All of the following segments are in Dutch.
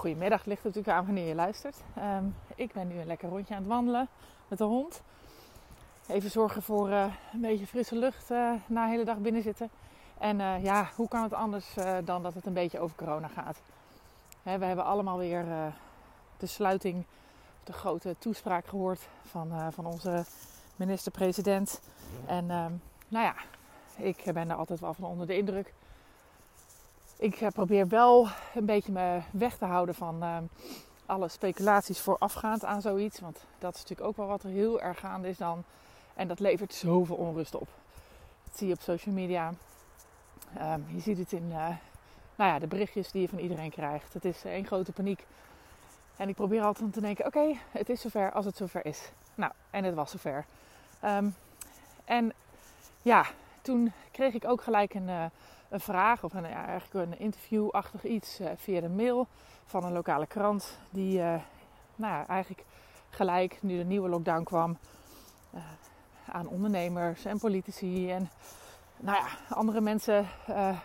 goedemiddag, ligt natuurlijk aan wanneer je luistert. Ehm, ik ben nu een lekker rondje aan het wandelen met de hond. Even zorgen voor uh, een beetje frisse lucht uh, na de hele dag binnen zitten. En uh, ja, hoe kan het anders dan dat het een beetje over corona gaat? Hè, we hebben allemaal weer de sluiting, de grote toespraak gehoord van, van onze minister-president. En ehm, nou ja, ik ben daar altijd wel van onder de indruk. Ik probeer wel een beetje me weg te houden van ehm, alle speculaties voorafgaand aan zoiets. Want dat is natuurlijk ook wel wat er heel erg gaande is dan. En dat levert zoveel onrust op. Dat zie je op social media. Um, je ziet het in uh, nou ja, de berichtjes die je van iedereen krijgt. Het is één grote paniek. En ik probeer altijd om te denken: oké, het is zover als het zover is. Nou, en het was zover. Um, en ja, toen kreeg ik ook gelijk een, uh, een vraag of ja, eigenlijk een interviewachtig iets uh, via de mail van een lokale krant. Die uh, nou eigenlijk gelijk, nu de nieuwe lockdown kwam, aan ondernemers en politici en nou ja, andere mensen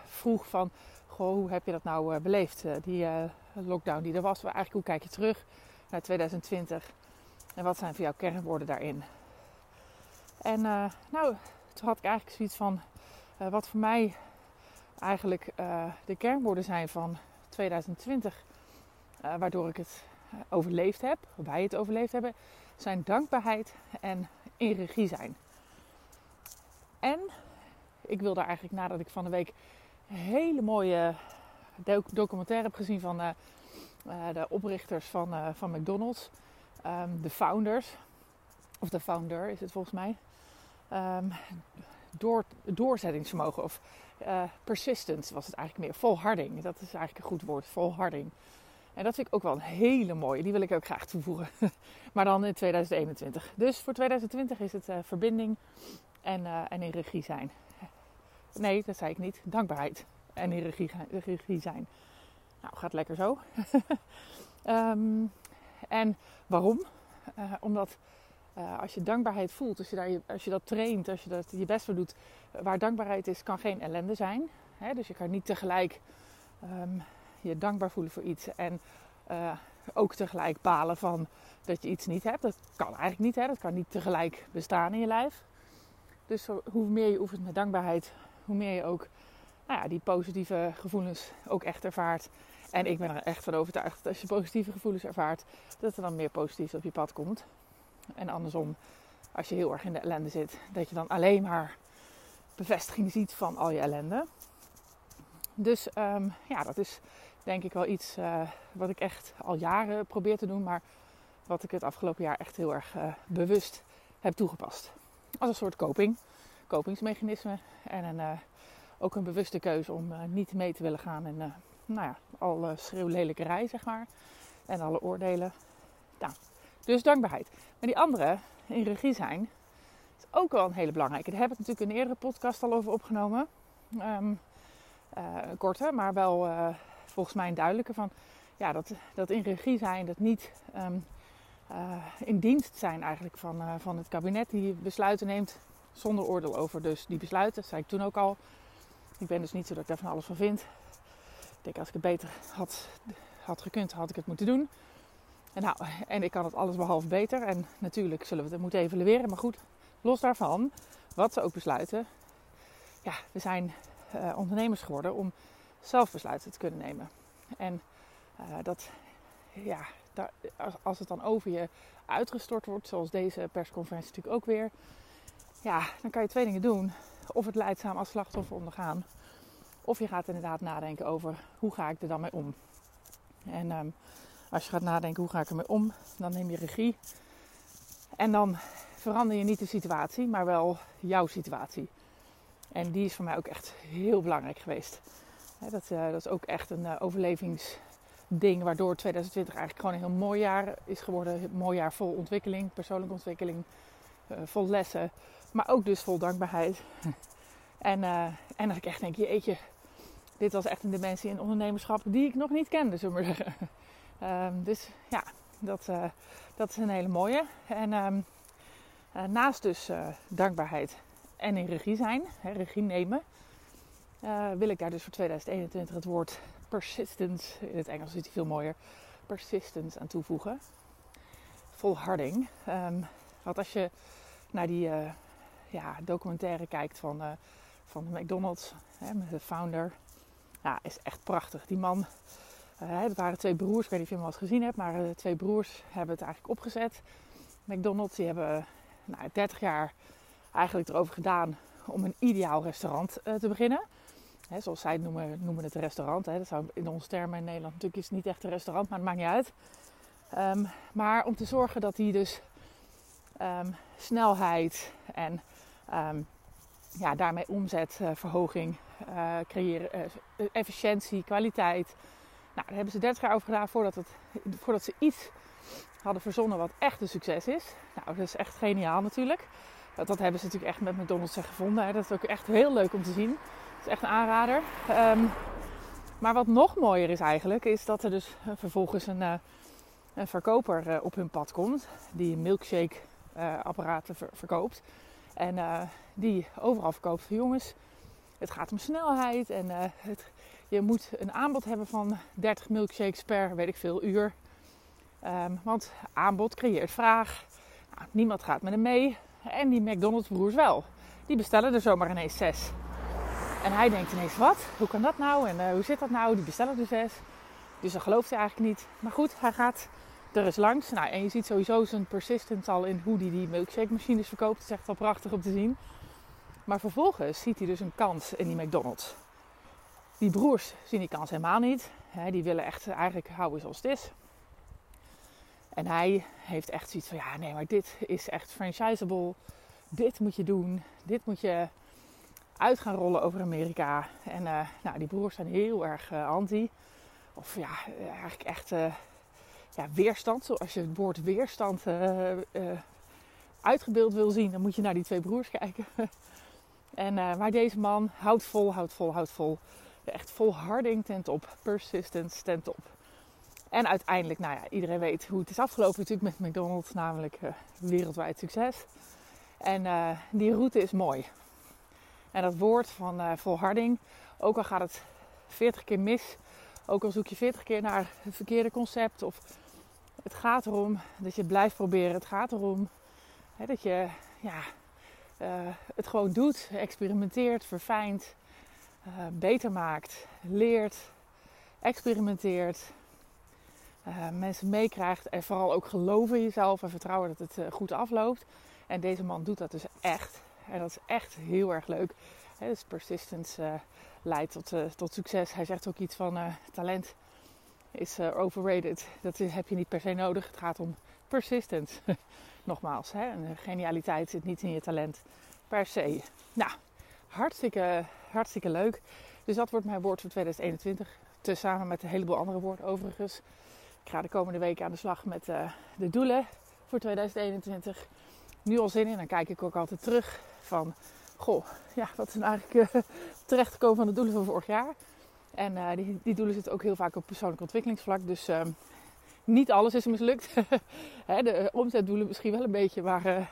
vroeg van... Goh, hoe heb je dat nou beleefd, die lockdown die er was? Eigenlijk, hoe kijk je terug naar 2020? En wat zijn voor jou kernwoorden daarin? En nou, toen had ik eigenlijk zoiets van... wat voor mij eigenlijk uh, de kernwoorden zijn van 2020, uh, eh, waardoor ik het eh, overleefd heb, wij het overleefd hebben, zijn dankbaarheid en in regie zijn. En ik wil daar eigenlijk nadat ik van de week een hele mooie documentaire heb gezien van de oprichters van, van McDonald's, um, de founders, of de founder is het volgens mij, um, door, doorzettingsvermogen of uh, persistence was het eigenlijk meer. Volharding, dat is eigenlijk een goed woord, volharding. En dat vind ik ook wel een hele mooie, die wil ik ook graag toevoegen. maar dan in 2021. Dus voor 2020 is het uh, verbinding en, uh, en in regie zijn. Nee, dat zei ik niet. Dankbaarheid en in regie, regie zijn. Nou, gaat lekker zo. um, en waarom? omdat uh, als je dankbaarheid voelt, als je, daar, als je dat traint, als je dat je best voor doet, eh, waar dankbaarheid is, kan geen ellende zijn. Hè? Dus je kan niet tegelijk um, je dankbaar voelen voor iets en uh, ook tegelijk balen van dat je iets niet hebt. Dat kan eigenlijk niet, hè? dat kan niet tegelijk bestaan in je lijf. Dus hoe meer je oefent met dankbaarheid, hoe meer je ook nou ja, die positieve gevoelens ook echt ervaart. En ik ben er echt van overtuigd dat als je positieve gevoelens ervaart, dat er dan meer positiefs op je pad komt. En andersom, als je heel erg in de ellende zit, dat je dan alleen maar bevestiging ziet van al je ellende. Dus um, ja, dat is denk ik wel iets uh, wat ik echt al jaren probeer te doen, maar wat ik het afgelopen jaar echt heel erg uh, bewust heb toegepast. Als een soort coping, kopingsmechanisme en een, uh, ook een bewuste keuze om niet mee te willen gaan in nou ja, alle schreeuwlelijkerij, zeg maar. En alle oordelen. Dus dankbaarheid. Maar die andere, in regie zijn, is ook wel een hele belangrijke. Daar heb ik natuurlijk een eerdere podcast al over opgenomen. Um, uh, korte, maar wel uh, volgens mij een duidelijke van... Ja, dat, dat in regie zijn, dat niet um, uh, in dienst zijn eigenlijk van, van het kabinet. Die besluiten neemt zonder oordeel over dus die besluiten. Dat zei ik toen ook al. Ik ben dus niet zo dat ik daar van alles van vind. Ik denk als ik het beter had, had gekund, had ik het moeten doen. En, nou, en ik kan het alles behalve beter. En natuurlijk zullen we het moeten evalueren. Maar goed, los daarvan, wat ze ook besluiten. Ja, we zijn uh, ondernemers geworden om zelf besluiten te kunnen nemen. En uh, dat, ja, als, het dan over je uitgestort wordt, zoals deze persconferentie natuurlijk ook weer. Ja, dan kan je twee dingen doen. Of het leidzaam als slachtoffer ondergaan. Of je gaat inderdaad nadenken over hoe ga ik er dan mee om. En um, als je gaat nadenken hoe ga ik ermee om, dan neem je regie. En dan verander je niet de situatie, maar wel jouw situatie. En die is voor mij ook echt heel belangrijk geweest. Dat, uh, dat is ook echt een uh, overlevingsding, waardoor 2020 eigenlijk gewoon een heel mooi jaar is geworden. Een mooi jaar vol ontwikkeling, persoonlijke ontwikkeling, uh, vol lessen, maar ook dus vol dankbaarheid. en, en dat ik echt denk, jeetje, dit was echt een dimensie in ondernemerschap die ik nog niet kende, zullen we maar zeggen. Um, dus ja, dat, uh, dat is een hele mooie. En um, uh, naast dus uh, dankbaarheid en in regie zijn, hè, regie nemen, wil ik daar dus voor 2021 het woord persistence, in het Engels is die veel mooier, persistence aan toevoegen. Volharding. Um, want als je naar die ja, documentaire kijkt van, van McDonald's, hè, met de founder, ja, is echt prachtig. Die man, uh, het waren twee broers, ik weet niet of je hem al eens gezien hebt, maar uh, twee broers hebben het eigenlijk opgezet. McDonald's, die hebben nou, 30 jaar eigenlijk erover gedaan om een ideaal restaurant uh, te beginnen. He, zoals zij het noemen, noemen het restaurant. He. Dat zou in onze termen in Nederland natuurlijk is niet echt een restaurant, maar het maakt niet uit. Um, maar om te zorgen dat die dus um, snelheid en um, ja, daarmee omzetverhoging uh, creëren, uh, efficiëntie, kwaliteit. Nou, daar hebben ze 30 jaar over gedaan voordat, het, voordat ze iets hadden verzonnen wat echt een succes is. Nou, dat is echt geniaal natuurlijk. Dat, dat hebben ze natuurlijk echt met McDonald's gevonden. Hè. Dat is ook echt heel leuk om te zien. Dat is echt een aanrader. Um, maar wat nog mooier is eigenlijk, is dat er dus vervolgens een, een verkoper uh, op hun pad komt. Die milkshake uh, apparaten ver verkoopt. En die overal verkoopt jongens, het gaat om snelheid. En het, je moet een aanbod hebben van 30 milkshakes per, weet ik veel, uur. Um, want aanbod creëert vraag. Nou, niemand gaat met hem mee. En die McDonald's broers wel. Die bestellen er zomaar ineens zes. En hij denkt ineens, wat? Hoe kan dat nou? En uh, hoe zit dat nou? Die bestellen er zes. Dus dat gelooft hij eigenlijk niet. Maar goed, hij gaat er eens langs. Nou, en je ziet sowieso zijn persistence al in hoe hij die milkshake machines verkoopt. Dat is echt wel prachtig om te zien. Maar vervolgens ziet hij dus een kans in die McDonald's. Die broers zien die kans helemaal niet. die willen echt eigenlijk houden zoals het is. En hij heeft echt zoiets van, ja nee, maar dit is echt franchisable. Dit moet je doen. Dit moet je uit gaan rollen over Amerika. En uh, nou, die broers zijn heel erg uh, anti. Of ja, eigenlijk echt ja, weerstand. Zoals je het woord weerstand uitgebeeld wil zien, dan moet je naar die twee broers kijken. en, maar deze man houdt vol, houdt vol, houdt vol. Echt volharding tent op. Persistence tent op. En uiteindelijk, nou ja, iedereen weet hoe het is afgelopen natuurlijk met McDonald's, namelijk uh, wereldwijd succes. En uh, die route is mooi. En dat woord van uh, volharding, ook al gaat het 40 keer mis, ook al zoek je 40 keer naar het verkeerde concept, of het gaat erom dat je blijft proberen. Het gaat erom hè, dat je ja, het gewoon doet, experimenteert, verfijnt, beter maakt, leert, experimenteert uh, mensen meekrijgt en vooral ook geloven in jezelf en vertrouwen dat het uh, goed afloopt. En deze man doet dat dus echt. En dat is echt heel erg leuk. He, dus persistence leidt tot, tot succes. Hij zegt ook iets van talent is overrated. Dat heb je niet per se nodig. Het gaat om persistence. Nogmaals, hè? en genialiteit zit niet in je talent per se. Nou, hartstikke, hartstikke leuk. Dus dat wordt mijn woord voor 2021. Tezamen met een heleboel andere woorden overigens. Ik ga de komende weken aan de slag met uh, de doelen voor 2021. Nu al zin in. Dan kijk ik ook altijd terug van... Goh, ja, wat is nou eigenlijk uh, terechtgekomen van de doelen van vorig jaar? En uh, die, die, doelen zitten ook heel vaak op persoonlijk ontwikkelingsvlak. Dus ehm, niet alles is mislukt. de omzetdoelen misschien wel een beetje, maar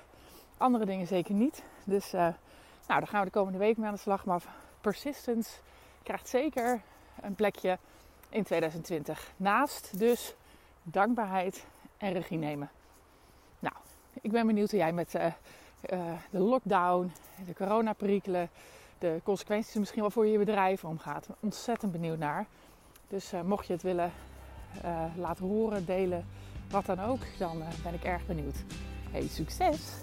andere dingen zeker niet. Dus nou, daar gaan we de komende week mee aan de slag. Maar persistence krijgt zeker een plekje in 2020. Naast dus dankbaarheid en regie nemen. Nou, ik ben benieuwd hoe jij met uh, uh, de lockdown, de coronaperikelen, de consequenties misschien wel voor je bedrijf omgaat. Ontzettend benieuwd naar. Dus uh, mocht je het willen laten horen, delen, wat dan ook, dan ben ik erg benieuwd. Hey, succes!